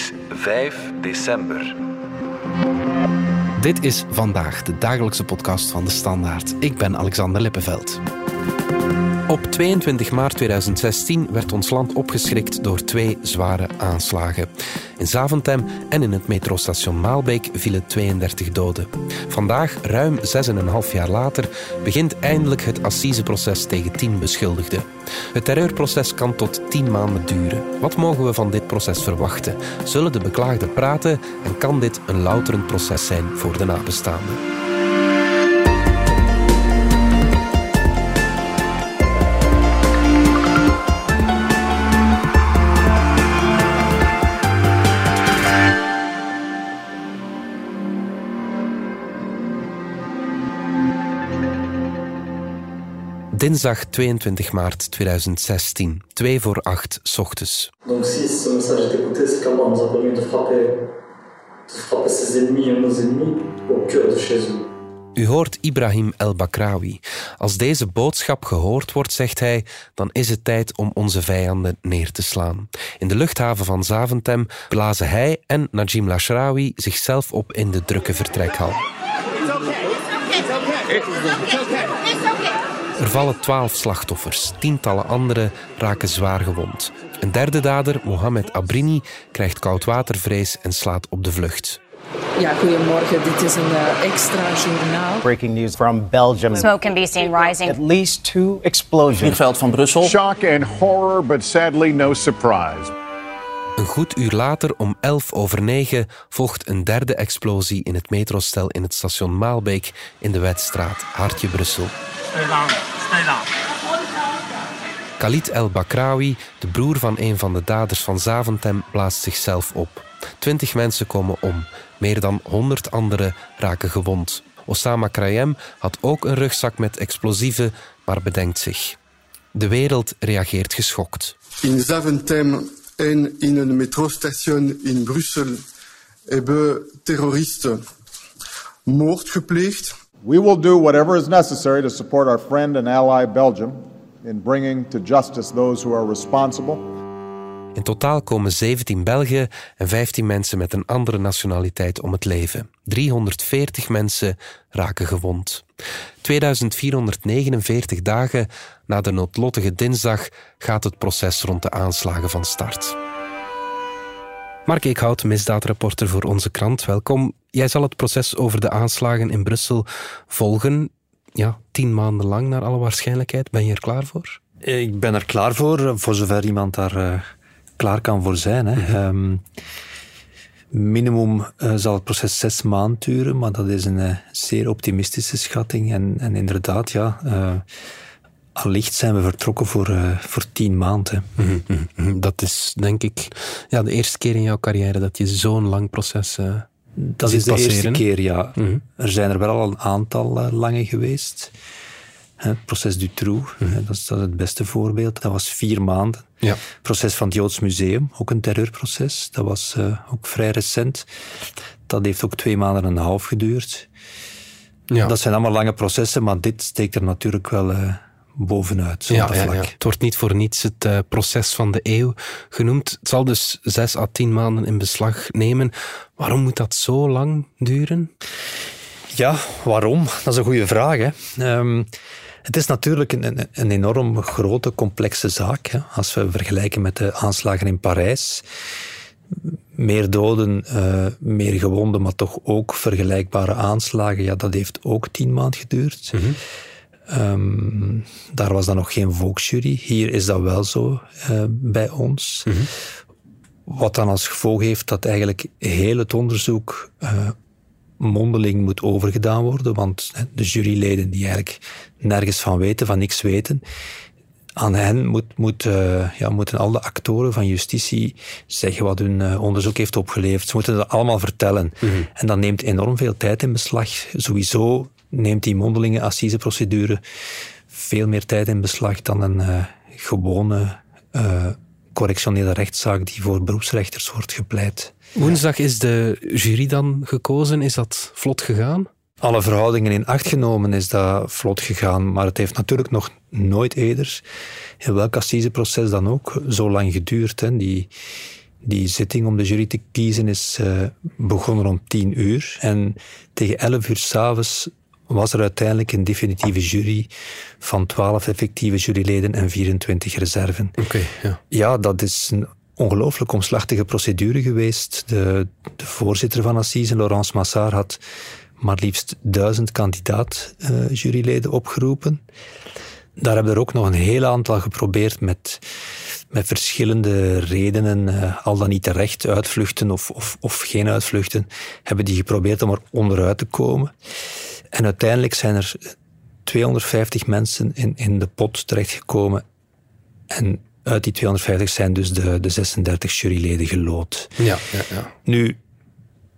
is 5 december. Dit is vandaag de dagelijkse podcast van de Standaard. Ik ben Alexander Lippenveld. Op 22 maart 2016 werd ons land opgeschrikt door twee zware aanslagen. In Zaventem en in het metrostation Maalbeek vielen 32 doden. Vandaag, ruim 6,5 jaar later, begint eindelijk het assiseproces tegen 10 beschuldigden. Het terreurproces kan tot 10 maanden duren. Wat mogen we van dit proces verwachten? Zullen de beklaagden praten en kan dit een louterend proces zijn voor de nabestaanden? Dinsdag 22 maart 2016, 2 voor 8 s ochtends. A. U hoort Ibrahim El Bakrawi. Als deze boodschap gehoord wordt, zegt hij, dan is het tijd om onze vijanden neer te slaan. In de luchthaven van Zaventem blazen hij en Najim Lashrawi zichzelf op in de drukke vertrekhal. Er vallen twaalf slachtoffers, tientallen anderen raken zwaar gewond. Een derde dader, Mohamed Abrini, krijgt koudwatervrees en slaat op de vlucht. Ja, goedemorgen. Dit is een uh, extra journaal. Breaking news from Belgium. Smoke can be seen rising. At least two explosions. Vliegveld van Brussel. Shock and horror, but sadly no surprise. Een goed uur later, om 11 over 9, volgt een derde explosie in het metrostel in het station Maalbeek in de Wetstraat, Hartje Brussel. Khalid El Bakrawi, de broer van een van de daders van Zaventem, blaast zichzelf op. Twintig mensen komen om. Meer dan honderd anderen raken gewond. Osama Krayem had ook een rugzak met explosieven, maar bedenkt zich. De wereld reageert geschokt. In Zaventem en in een metrostation in Brussel hebben terroristen moord gepleegd. We will do whatever is necessary to support our friend and ally Belgium in bringing to justice those who are responsible. In totaal komen 17 Belgen en 15 mensen met een andere nationaliteit om het leven. 340 mensen raken gewond. 2449 dagen na de noodlottige dinsdag gaat het proces rond de aanslagen van start. Mark Eekhout, misdaadreporter voor onze krant, welkom. Jij zal het proces over de aanslagen in Brussel volgen. Ja, tien maanden lang naar alle waarschijnlijkheid. Ben je er klaar voor? Ik ben er klaar voor, voor zover iemand daar uh, klaar kan voor zijn. Hè. Mhm. Um, minimum uh, zal het proces zes maanden duren, maar dat is een uh, zeer optimistische schatting. En, en inderdaad, ja, allicht zijn we vertrokken voor, voor tien maanden. Mm -hmm. Dat is denk ik ja, de eerste keer in jouw carrière dat je zo'n lang proces. Dat is de passeren. eerste keer, ja. Mm -hmm. Er zijn er wel al een aantal lange geweest. Het proces Dutroux, mm dat, is, dat is het beste voorbeeld. Dat was vier maanden. Ja. Het proces van het Joods Museum, ook een terreurproces. Dat was ook vrij recent. Dat heeft ook twee maanden en een half geduurd. Ja. Dat zijn allemaal lange processen, maar dit steekt er natuurlijk wel bovenuit. Ja, ja, ja, ja, Het wordt niet voor niets het uh, proces van de eeuw genoemd. Het zal dus zes à tien maanden in beslag nemen. Waarom moet dat zo lang duren? Ja, waarom? Dat is een goede vraag. Hè. Um, het is natuurlijk een, een, enorm grote, complexe zaak. Hè. Als we vergelijken met de aanslagen in Parijs. Meer doden, uh, meer gewonden, maar toch ook vergelijkbare aanslagen. Ja, dat heeft ook tien maanden geduurd. Mm -hmm. Um, daar was dan nog geen volksjury. Hier is dat wel zo uh, bij ons. Mm -hmm. Wat dan als gevolg heeft dat eigenlijk heel het onderzoek uh, mondeling moet overgedaan worden. Want de juryleden die eigenlijk nergens van weten, van niks weten, aan hen moet, moet, uh, ja, moeten al de actoren van justitie zeggen wat hun uh, onderzoek heeft opgeleverd. Ze moeten dat allemaal vertellen. Mm -hmm. En dat neemt enorm veel tijd in beslag. Sowieso neemt die mondelinge assiseprocedure veel meer tijd in beslag dan een uh, gewone correctionele rechtszaak die voor beroepsrechters wordt gepleit. Woensdag is de jury dan gekozen. Is dat vlot gegaan? Alle verhoudingen in acht genomen is dat vlot gegaan, maar het heeft natuurlijk nog nooit eerder, in welk assiseproces dan ook, zo lang geduurd. Hè. Die, Die zitting om de jury te kiezen is uh, begonnen om tien uur. En tegen elf uur s'avonds was er uiteindelijk een definitieve jury van 12 effectieve juryleden en 24 reserven. Oké. ja. ja, dat is een ongelooflijk omslachtige procedure geweest. De, de voorzitter van Assise, Laurence Massard, had maar liefst duizend kandidaat uh, juryleden opgeroepen. Daar hebben er ook nog een heel aantal geprobeerd met, met verschillende redenen, uh, al dan niet terecht, uitvluchten of, of, of geen uitvluchten, hebben die geprobeerd om er onderuit te komen. En uiteindelijk zijn er 250 mensen in, in de pot terechtgekomen. En uit die 250 zijn dus de, de 36 juryleden gelood. Ja, ja, ja. Nu,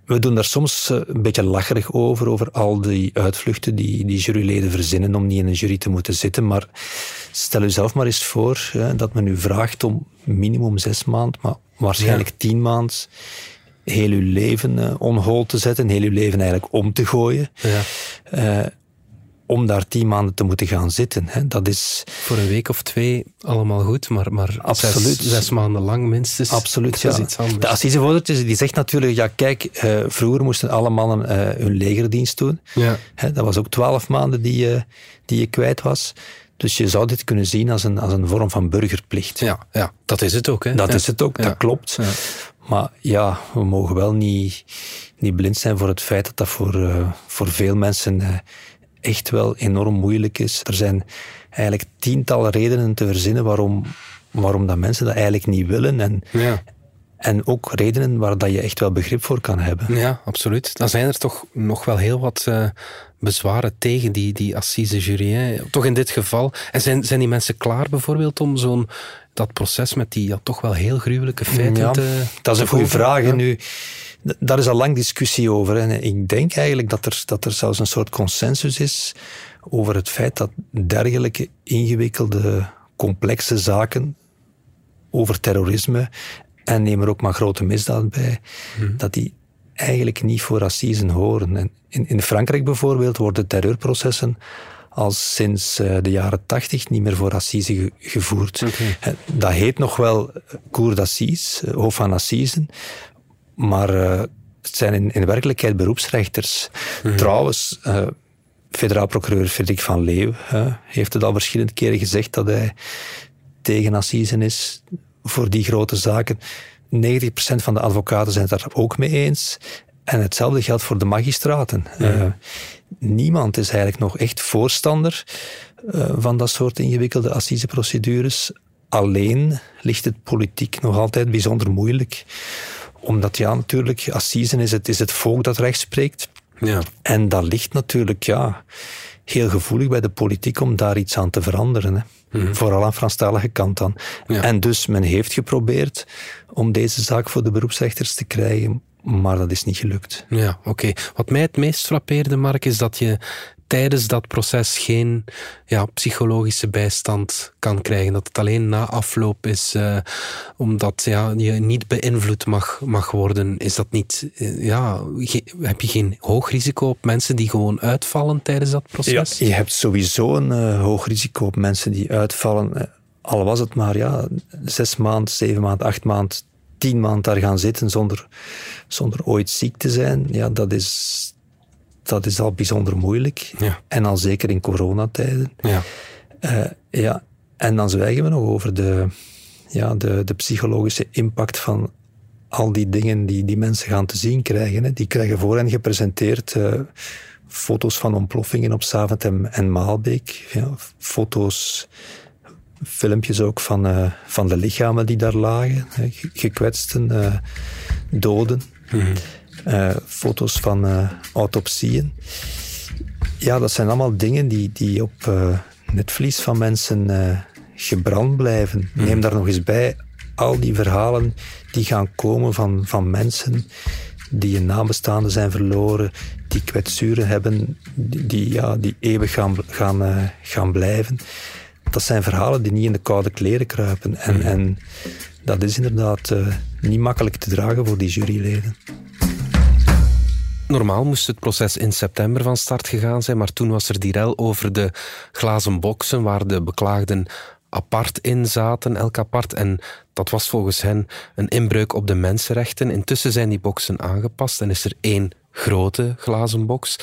we doen daar soms eh, een beetje lacherig over, over al die uitvluchten die, die juryleden verzinnen om niet in een jury te moeten zitten. Maar stel u zelf maar eens voor hè, dat men u vraagt om minimum zes maanden, maar waarschijnlijk ja. tien maanden heel uw leven uh, on hold te zetten, heel uw leven eigenlijk om te gooien. Ja. Uh, om daar tien maanden te moeten gaan zitten. Hè. Dat is... Voor een week of twee allemaal goed, maar, maar Absoluut. Zes, zes maanden lang minstens. Absoluut, dat is ja. iets anders. De assisevoorzitter die zegt natuurlijk, ja kijk, uh, vroeger moesten alle mannen hun legerdienst doen. Ja. Hè, dat was ook twaalf maanden die, die je kwijt was. Dus je zou dit kunnen zien als een, als een vorm van burgerplicht. Ja, ja, dat is het ook. Hè? Dat ja. is het ook, ja. dat klopt. Maar ja, we mogen wel niet, niet blind zijn voor het feit dat dat voor, uh, voor veel mensen uh, echt wel enorm moeilijk is. Er zijn eigenlijk tientallen redenen te verzinnen waarom, waarom dat mensen dat eigenlijk niet willen. En, ja. en ook redenen waar dat je echt wel begrip voor kan hebben. Ja, absoluut. Dan zijn er toch nog wel heel wat uh, bezwaren tegen die, die assise-jury. Hè? Toch in dit geval. En zijn, zijn die mensen klaar bijvoorbeeld om zo'n dat proces met die ja, toch wel heel gruwelijke feiten ja, te Dat is een goede vraag. Ja. Nu, daar is al lang discussie over. En ik denk eigenlijk dat er, dat er zelfs een soort consensus is over het feit dat dergelijke ingewikkelde, complexe zaken over terrorisme en neem er ook maar grote misdaad bij, hmm. dat die eigenlijk niet voor assisen horen. En in, in Frankrijk bijvoorbeeld worden terreurprocessen al sinds uh, de jaren tachtig niet meer voor assise ge gevoerd. Okay. Dat heet nog wel cour d'assises, hof van assisen, maar het zijn in, in werkelijkheid beroepsrechters. Mhm. Trouwens, federaal procureur Frederik van Leeuw heeft het al verschillende keren gezegd dat hij tegen assisen is voor die grote zaken. 90% van de advocaten zijn het daar ook mee eens. En hetzelfde geldt voor de magistraten. Mhm. Uh, niemand is eigenlijk nog echt voorstander uh, van dat soort ingewikkelde assiseprocedures. Alleen ligt het politiek nog altijd bijzonder moeilijk. Omdat ja, natuurlijk, assisen is het, is het volk dat recht spreekt. Ja. En dat ligt natuurlijk ja, heel gevoelig bij de politiek om daar iets aan te veranderen. Hè. Mhm. Vooral aan Franstalige kant dan. Ja. En dus men heeft geprobeerd om deze zaak voor de beroepsrechters te krijgen, maar dat is niet gelukt. Ja, oké. Okay. Wat mij het meest frappeerde, Mark, is dat je tijdens dat proces geen ja, psychologische bijstand kan krijgen. Dat het alleen na afloop is, uh, omdat ja, je niet beïnvloed mag, mag worden. Is dat niet, uh, ja, ge, heb je geen hoog risico op mensen die gewoon uitvallen tijdens dat proces? Ja, je hebt sowieso een uh, hoog risico op mensen die uitvallen. Al was het maar ja, zes maanden, zeven maanden, acht maanden, tien maanden daar gaan zitten zonder, zonder ooit ziek te zijn. Ja, dat is, dat is al bijzonder moeilijk. Ja. En al zeker in coronatijden. Ja. Uh, ja. En dan zwijgen we nog over de, ja, de, de psychologische impact van al die dingen die die mensen gaan te zien krijgen. Hè. Die krijgen voor hen gepresenteerd uh, foto's van ontploffingen op Savent en, en Maalbeek. Ja, foto's, filmpjes ook van, uh, van de lichamen die daar lagen. Gekwetsten, doden. Mm-hmm. Uh, foto's van autopsieën. Ja, dat zijn allemaal dingen die, die op uh, netvlies van mensen gebrand blijven. Hmm. Mm. Neem daar nog eens bij al die verhalen die gaan komen van, van mensen die een nabestaande zijn verloren, die kwetsuren hebben, die, die, ja, die eeuwig gaan, gaan, gaan blijven. Dat zijn verhalen die niet in de koude kleren kruipen. En, mm. en dat is inderdaad niet makkelijk te dragen voor die juryleden. Normaal moest het proces in september van start gegaan zijn, maar toen was er die rel over de glazen boksen waar de beklaagden apart in zaten, elk apart. En dat was volgens hen een inbreuk op de mensenrechten. Intussen zijn die boxen aangepast en is er één grote glazen box.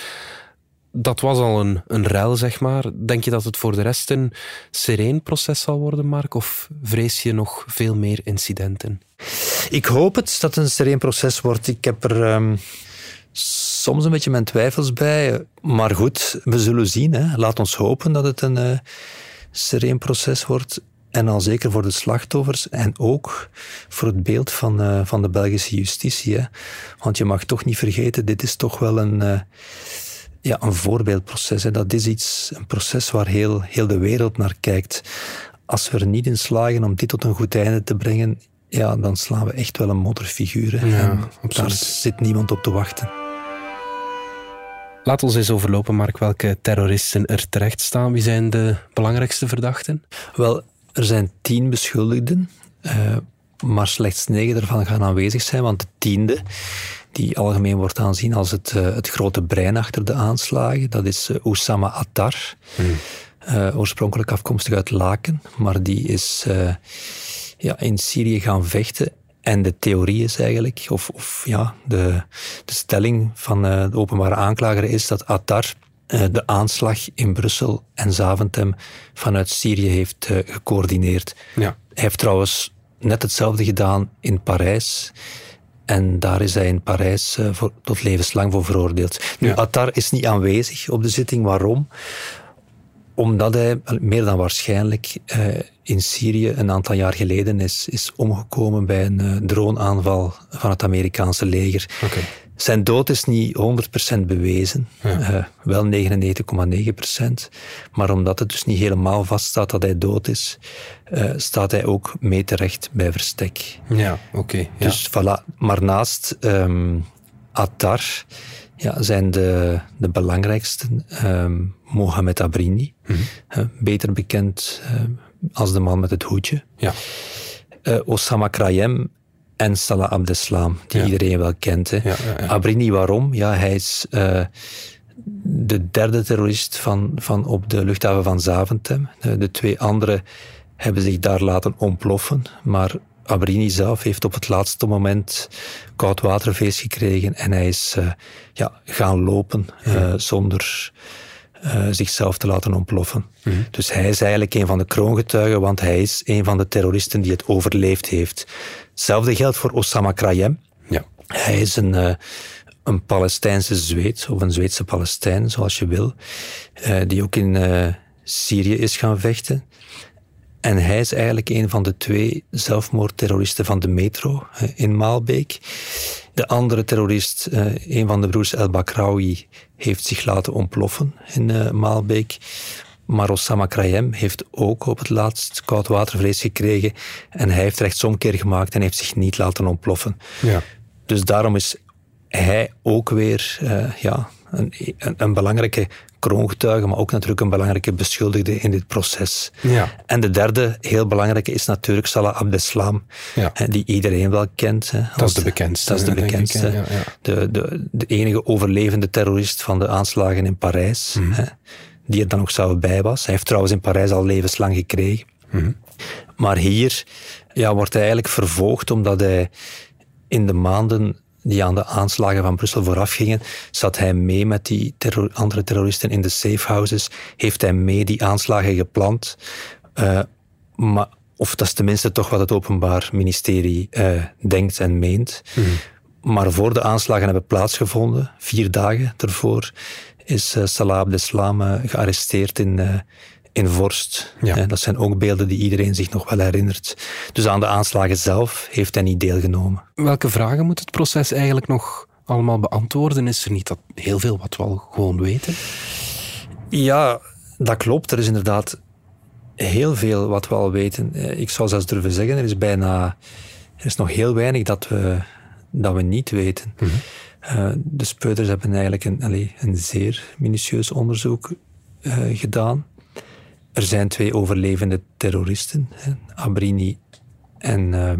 Dat was al een, een ruil, zeg maar. Denk je dat het voor de rest een sereen proces zal worden, Mark? Of vrees je nog veel meer incidenten? Ik hoop het dat het een sereen proces wordt. Ik heb er ehm, soms een beetje mijn twijfels bij. Maar goed, we zullen zien. Hè. Laat ons hopen dat het een uh, sereen proces wordt. En al zeker voor de slachtoffers en ook voor het beeld van, uh, van de Belgische justitie. Hè. Want je mag toch niet vergeten, dit is toch wel een, uh, ja, een voorbeeldproces. Hè. Dat is iets, een proces waar heel, heel de wereld naar kijkt. Als we er niet in slagen om dit tot een goed einde te brengen, ja, dan slaan we echt wel een modderfiguur. Ja, daar zit niemand op te wachten. Laat ons eens overlopen, Mark, welke terroristen er terecht staan. Wie zijn de belangrijkste verdachten? Wel, er zijn tien beschuldigden, uh, maar slechts negen ervan gaan aanwezig zijn, want de tiende, die algemeen wordt aanzien als het, uh, het grote brein achter de aanslagen, dat is uh, Oussama Attar. Hmm. oorspronkelijk afkomstig uit Laken, maar die is ja, in Syrië gaan vechten en de theorie is eigenlijk, of, of ja, de, de stelling van de openbare aanklager is dat Attar de aanslag in Brussel en Zaventem vanuit Syrië heeft gecoördineerd. Ja. Hij heeft trouwens net hetzelfde gedaan in Parijs. En daar is hij in Parijs voor, tot levenslang voor veroordeeld. Nu, ja. Attar is niet aanwezig op de zitting. Waarom? Omdat hij meer dan waarschijnlijk uh, in Syrië een aantal jaar geleden is, is omgekomen bij een uh, droneaanval van het Amerikaanse leger. Okay. Zijn dood is niet 100% bewezen, ja. uh, wel 99,9%. Maar omdat het dus niet helemaal vaststaat dat hij dood is, staat hij ook mee terecht bij verstek. Ja, oké. Okay, ja. Dus voilà. Maar naast um, Attar ja, zijn de, de belangrijkste um, Mohamed Abrini, mm -hmm. beter bekend als de man met het hoedje. Ja. Osama Krayem en Salah Abdeslam, die ja. iedereen wel kent. Hè. Ja, Abrini, waarom? Ja, hij is uh, de derde terrorist van, van op de luchthaven van Zaventem. de twee anderen hebben zich daar laten ontploffen, maar Abrini zelf heeft op het laatste moment koudwaterfeest gekregen en hij is uh, ja, gaan lopen uh, zonder uh, zichzelf te laten ontploffen. Mm -hmm. Dus hij is eigenlijk een van de kroongetuigen, want hij is een van de terroristen die het overleefd heeft. Hetzelfde geldt voor Osama Krayem. Ja. Hij is een, een Palestijnse Zweed, of een Zweedse Palestijn, zoals je wil, die ook in Syrië is gaan vechten. En hij is eigenlijk een van de twee zelfmoordterroristen van de metro in Maalbeek. De andere terrorist, eh, een van de broers El Bakraoui, heeft zich laten ontploffen in eh, Maalbeek. Maar Osama Krayem heeft ook op het laatst koudwatervrees gekregen. En hij heeft rechtsomkeer gemaakt en heeft zich niet laten ontploffen. Ja. Dus daarom is hij ook weer uh, ja, een, een, een, belangrijke kroongetuige, maar ook natuurlijk een belangrijke beschuldigde in dit proces. Ja. En de derde, heel belangrijke, is natuurlijk Salah Abdeslam, ja. die iedereen wel kent. Dat is de bekendste. Dat is de bekendste. ja, de, de, de enige overlevende terrorist van de aanslagen in Parijs, mm -hmm. Die er dan nog zelf bij was. Hij heeft trouwens in Parijs al levenslang gekregen. Mm -hmm. Maar hier ja, wordt hij eigenlijk vervolgd omdat hij in de maanden die aan de aanslagen van Brussel vooraf gingen, zat hij mee met die terror andere terroristen in de safehouses, heeft hij mee die aanslagen gepland. Uh, maar, of dat is tenminste toch wat het Openbaar Ministerie uh, denkt en meent. Mm. Maar voor de aanslagen hebben plaatsgevonden, vier dagen ervoor, is uh, Salah Abdeslam gearresteerd in, in Vorst. Ja. Dat zijn ook beelden die iedereen zich nog wel herinnert. Dus aan de aanslagen zelf heeft hij niet deelgenomen. Welke vragen moet het proces eigenlijk nog allemaal beantwoorden? Is er niet dat heel veel wat we al gewoon weten? Ja, dat klopt. Er is inderdaad heel veel wat we al weten. Eh, ik zou zelfs durven zeggen, er is bijna... Er is nog heel weinig dat we, dat we niet weten. Mm -hmm. Uh, de speuters hebben eigenlijk een, zeer minutieus onderzoek uh, gedaan. Er zijn twee overlevende terroristen, Abrini en uh,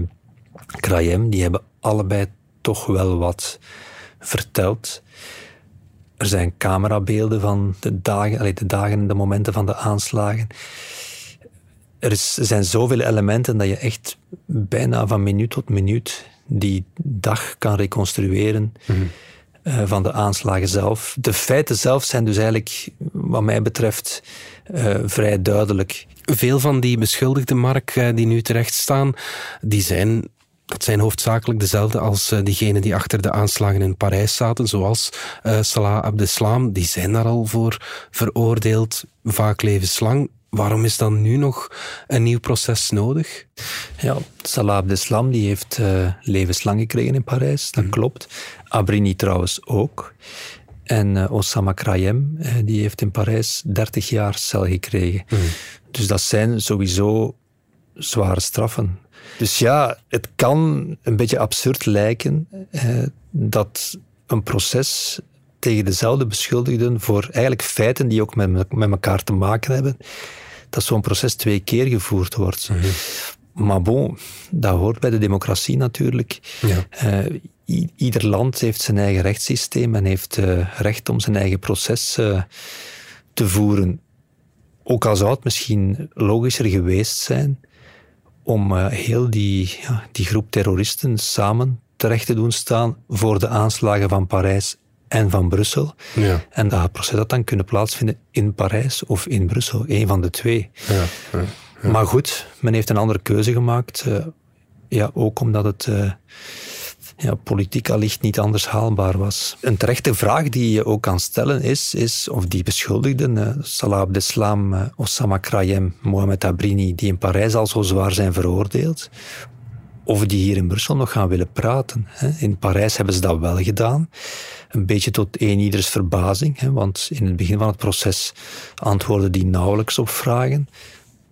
Krayem, die hebben allebei toch wel wat verteld. Er zijn camerabeelden van de dagen, de dagen en de momenten van de aanslagen. er, is, er zijn zoveel elementen dat je echt bijna van minuut tot minuut die dag kan reconstrueren. eh, van de aanslagen zelf. De feiten zelf zijn dus eigenlijk, wat mij betreft, eh, vrij duidelijk. Veel van die beschuldigden, Mark, eh, die nu terecht staan, die zijn, dat zijn hoofdzakelijk dezelfde als eh, diegenen die achter de aanslagen in Parijs zaten, zoals eh, Salah Abdeslam. Die zijn daar al voor veroordeeld, vaak levenslang. Waarom is dan nu nog een nieuw proces nodig? Ja, Salah Abdeslam die heeft eh, levenslang gekregen in Parijs, dat klopt. Abrini trouwens ook. En eh, Osama Krayem, eh, die heeft in Parijs 30 jaar cel gekregen. Dus dat zijn sowieso zware straffen. Dus ja, het kan een beetje absurd lijken eh, dat een proces tegen dezelfde beschuldigden voor eigenlijk feiten die ook met, met elkaar te maken hebben, dat zo'n proces twee keer gevoerd wordt. Maar bon, dat hoort bij de democratie natuurlijk. Ja. Eh, ieder land heeft zijn eigen rechtssysteem en heeft eh, recht om zijn eigen proces eh, te voeren. Ook al zou het misschien logischer geweest zijn om heel die, ja, die groep terroristen samen terecht te doen staan voor de aanslagen van Parijs en van Brussel. Ja. En dat proces had dan kunnen plaatsvinden in Parijs of in Brussel, één van de twee. Ja, ja. Maar goed, men heeft een andere keuze gemaakt. eh, ja, ook omdat het eh, ja, politiek allicht niet anders haalbaar was. Een terechte vraag die je ook kan stellen is, is of die beschuldigden, eh, Salah Abdeslam, Osama Krayem, Mohamed Abrini, die in Parijs al zo zwaar zijn veroordeeld, of die hier in Brussel nog gaan willen praten. hè. In Parijs hebben ze dat wel gedaan. Een beetje tot een ieders verbazing, hè, want in het begin van het proces antwoordden die nauwelijks op vragen.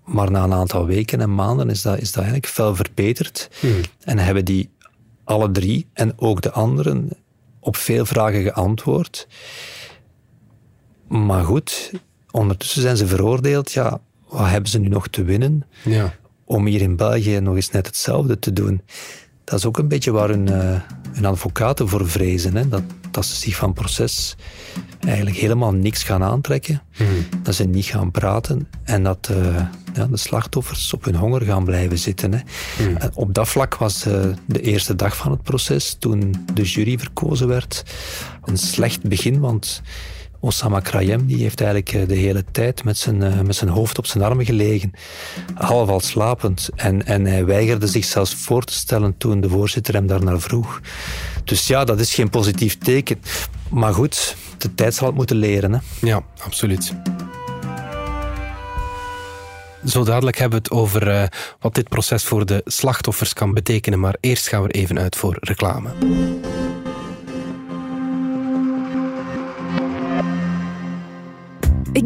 Maar na een aantal weken en maanden is dat, is dat eigenlijk fel verbeterd. En hebben die alle drie en ook de anderen op veel vragen geantwoord. Maar goed, ondertussen zijn ze veroordeeld. Ja, wat hebben ze nu nog te winnen? ja. Om hier in België nog eens net hetzelfde te doen. Dat is ook een beetje waar hun, eh, hun advocaten voor vrezen. Hè? Dat, dat ze zich van proces eigenlijk helemaal niks gaan aantrekken. Dat ze niet gaan praten en dat eh, ja, de slachtoffers op hun honger gaan blijven zitten. Hè? En op dat vlak was eh, de eerste dag van het proces, toen de jury verkozen werd, een slecht begin, want Osama Krayem die heeft eigenlijk eh, de hele tijd met zijn, eh, met zijn hoofd op zijn armen gelegen, half al slapend. En, en hij weigerde zich zelfs voor te stellen toen de voorzitter hem daarnaar vroeg. Dus ja, dat is geen positief teken. Maar goed, de tijd zal het moeten leren. Hè. Ja, absoluut. Zo dadelijk hebben we het over eh, wat dit proces voor de slachtoffers kan betekenen. Maar eerst gaan we even uit voor reclame.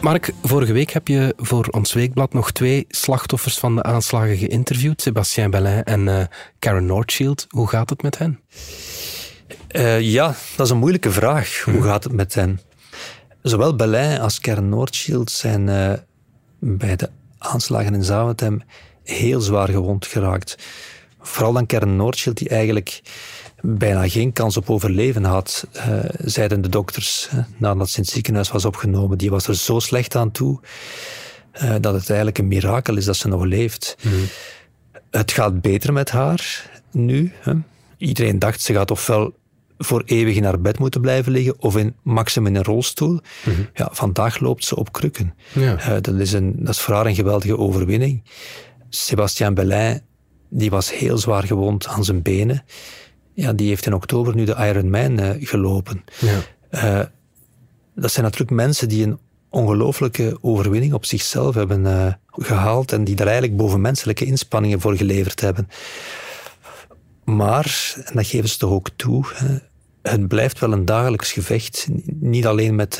Mark, vorige week heb je voor ons weekblad nog twee slachtoffers van de aanslagen geïnterviewd. Sébastien Bellin en eh, Karen Northshield. Hoe gaat het met hen? Eh, ja, dat is een moeilijke vraag. Hoe gaat het met hen? Zowel Berlijn als Kern Noordshield zijn eh, bij de aanslagen in Zaventem heel zwaar gewond geraakt. Vooral dan Kern Noordshield, die eigenlijk bijna geen kans op overleven had, eh, zeiden de dokters nadat ze in het ziekenhuis was opgenomen. Die was er zo slecht aan toe eh, dat het eigenlijk een mirakel is dat ze nog leeft. Het gaat beter met haar nu. Hè. Iedereen dacht ze gaat ofwel voor eeuwig in haar bed moeten blijven liggen of in maximum in een rolstoel. Ja, vandaag loopt ze op krukken. Ja. Eh, dat, is een, dat is voor haar een geweldige overwinning. Sébastien Bellin, die was heel zwaar gewond aan zijn benen. Ja, die heeft in oktober nu de Ironman eh, gelopen. Ja. Eh, dat zijn natuurlijk mensen die een ongelooflijke overwinning op zichzelf hebben eh, gehaald en die daar eigenlijk bovenmenselijke inspanningen voor geleverd hebben. Maar, en dat geven ze toch ook toe, hè, het blijft wel een dagelijks gevecht. Niet alleen met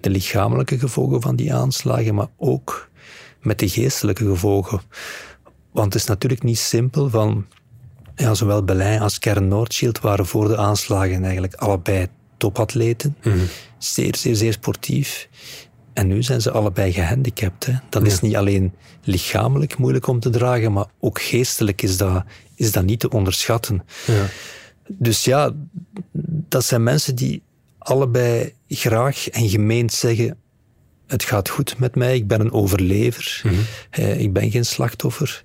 de lichamelijke gevolgen van die aanslagen, maar ook met de geestelijke gevolgen. Want het is natuurlijk niet simpel van... Ja, zowel Berlijn als Kern Noordschild waren voor de aanslagen eigenlijk allebei topatleten. Mhm. Zeer, zeer, zeer sportief. En nu zijn ze allebei gehandicapt. Hè. Dat is niet alleen lichamelijk moeilijk om te dragen, maar ook geestelijk is dat, is dat niet te onderschatten. Ja. Dus ja, dat zijn mensen die allebei graag en gemeend zeggen: Het gaat goed met mij, ik ben een overlever, Eh, ik ben geen slachtoffer.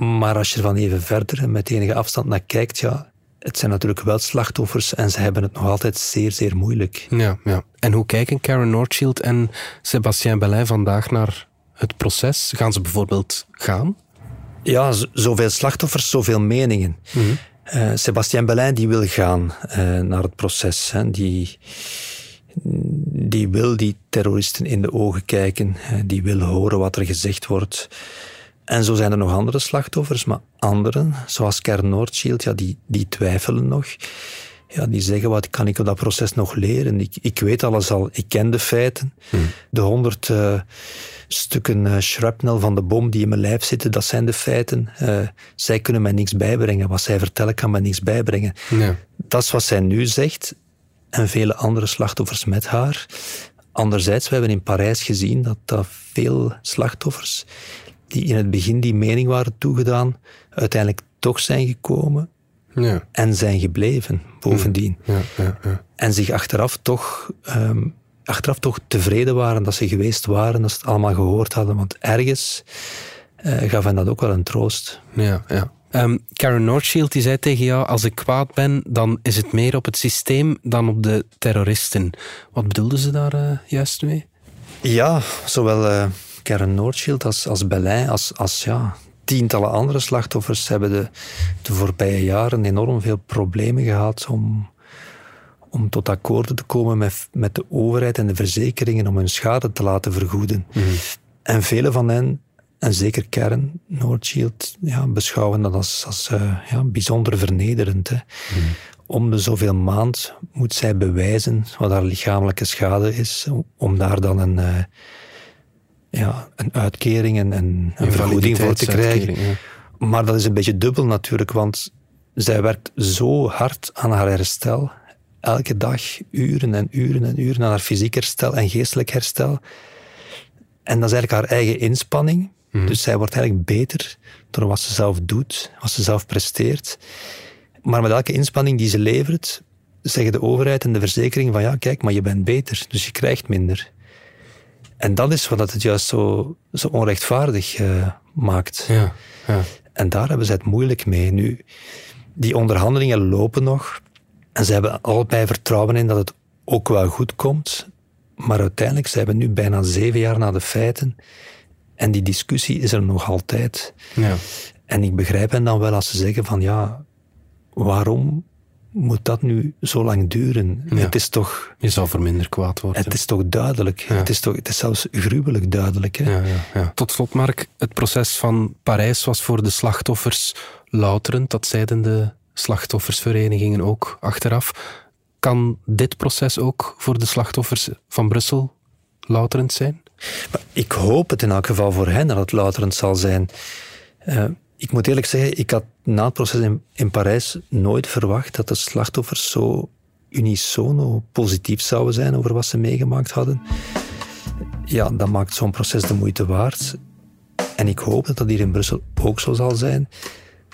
Maar als je er van even verder en met enige afstand naar kijkt, ja, het zijn natuurlijk wel slachtoffers en ze hebben het nog altijd zeer, zeer moeilijk. Ja, ja. En hoe kijken Karen Nordschild en Sébastien Belin vandaag naar het proces? Gaan ze bijvoorbeeld gaan? Ja, zoveel slachtoffers, zoveel meningen. Eh, Sébastien die wil gaan eh, naar het proces. Hè. Die, die wil die terroristen in de ogen kijken. die wil horen wat er gezegd wordt. En zo zijn er nog andere slachtoffers, maar anderen, zoals Kern Noordschild, ja, die, die twijfelen nog. Ja, die zeggen, wat kan ik op dat proces nog leren? Ik, ik weet alles al, ik ken de feiten. De honderd eh, stukken eh, shrapnel van de bom die in mijn lijf zitten, dat zijn de feiten. Eh, zij kunnen mij niks bijbrengen. Wat zij vertellen kan mij niks bijbrengen. Ja. Dat is wat zij nu zegt en vele andere slachtoffers met haar. Anderzijds, we hebben in Parijs gezien dat, dat veel slachtoffers die in het begin die mening waren toegedaan, uiteindelijk toch zijn gekomen Ja. en zijn gebleven bovendien. Ja, ja, ja. En zich achteraf toch, ehm, achteraf toch tevreden waren dat ze geweest waren, dat ze het allemaal gehoord hadden. Want ergens eh, gaf hen dat ook wel een troost. Ja, ja. Ehm, Karen Nordschild die zei tegen jou, als ik kwaad ben, dan is het meer op het systeem dan op de terroristen. Wat bedoelde ze daar eh, juist mee? Ja, zowel eh Karen Noordschild als, als Berlijn, als, als ja, tientallen andere slachtoffers hebben de, de voorbije jaren enorm veel problemen gehad om, om tot akkoorden te komen met, met de overheid en de verzekeringen om hun schade te laten vergoeden. En vele van hen, en zeker Kern Noordschild, ja, beschouwen dat als, als eh, ja, bijzonder vernederend. Hè. Om de zoveel maand moet zij bewijzen wat haar lichamelijke schade is, om- om daar dan een, eh, ja, een uitkering en, en een vergoeding voor te krijgen. Ja. Maar dat is een beetje dubbel natuurlijk, want zij werkt zo hard aan haar herstel. Elke dag uren en uren en uren aan haar fysiek herstel en geestelijk herstel. En dat is eigenlijk haar eigen inspanning. Dus zij wordt eigenlijk beter door wat ze zelf doet, wat ze zelf presteert. Maar met elke inspanning die ze levert, zeggen de overheid en de verzekering van ja, kijk, maar je bent beter, dus je krijgt minder. En dat is wat het juist zo, zo onrechtvaardig eh, maakt. Ja, ja. En daar hebben ze het moeilijk mee. Nu, die onderhandelingen lopen nog. En ze hebben allebei vertrouwen in dat het ook wel goed komt. Maar uiteindelijk zijn we nu bijna zeven jaar na de feiten. En die discussie is er nog altijd. ja. En ik begrijp hen dan wel als ze zeggen van ja, waarom moet dat nu zo lang duren? Ja. Het is toch... Je zou voor minder kwaad worden. Het is toch duidelijk. Het, is toch, het is zelfs gruwelijk duidelijk. Hè? Ja, ja, ja. Tot slot, Mark, het proces van Parijs was voor de slachtoffers louterend. Dat zeiden de slachtoffersverenigingen ook achteraf. Kan dit proces ook voor de slachtoffers van Brussel louterend zijn? Maar ik hoop het in elk geval voor hen dat het louterend zal zijn. Eh, ik moet eerlijk zeggen, ik had na het proces in, in Parijs nooit verwacht dat de slachtoffers zo unisono positief zouden zijn over wat ze meegemaakt hadden. Ja, dat maakt zo'n proces de moeite waard. En ik hoop dat dat hier in Brussel ook zo zal zijn.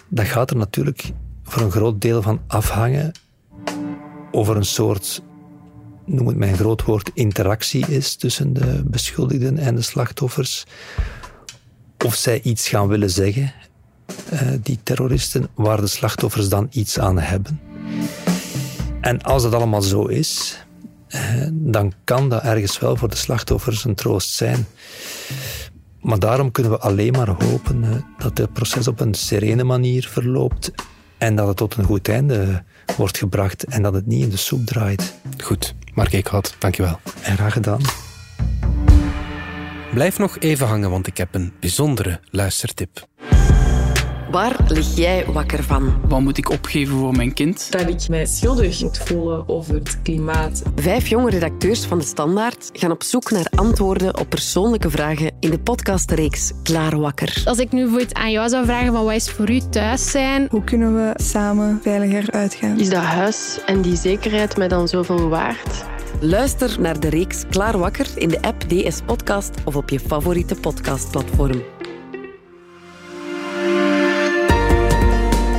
Dat gaat er natuurlijk voor een groot deel van afhangen over een soort noem het mijn groot woord, interactie is tussen de beschuldigden en de slachtoffers. Of zij iets gaan willen zeggen, eh, die terroristen, waar de slachtoffers dan iets aan hebben. En als dat allemaal zo is, eh, dan kan dat ergens wel voor de slachtoffers een troost zijn. Maar daarom kunnen we alleen maar hopen eh, dat het proces op een serene manier verloopt en dat het tot een goed einde wordt gebracht en dat het niet in de soep draait. Goed, Mark Eekhout, dankjewel. En graag gedaan. Blijf nog even hangen, want ik heb een bijzondere luistertip. Waar lig jij wakker van? Wat moet ik opgeven voor mijn kind? Dat ik mij schuldig moet voelen over het klimaat. Vijf jonge redacteurs van De Standaard gaan op zoek naar antwoorden op persoonlijke vragen in de podcastreeks Klaar Wakker. Als ik nu bijvoorbeeld aan jou zou vragen van wat is voor u thuis zijn? Hoe kunnen we samen veiliger uitgaan? Is dat huis en die zekerheid mij dan zoveel waard? Luister naar de reeks Klaar Wakker in de app DS Podcast of op je favoriete podcastplatform.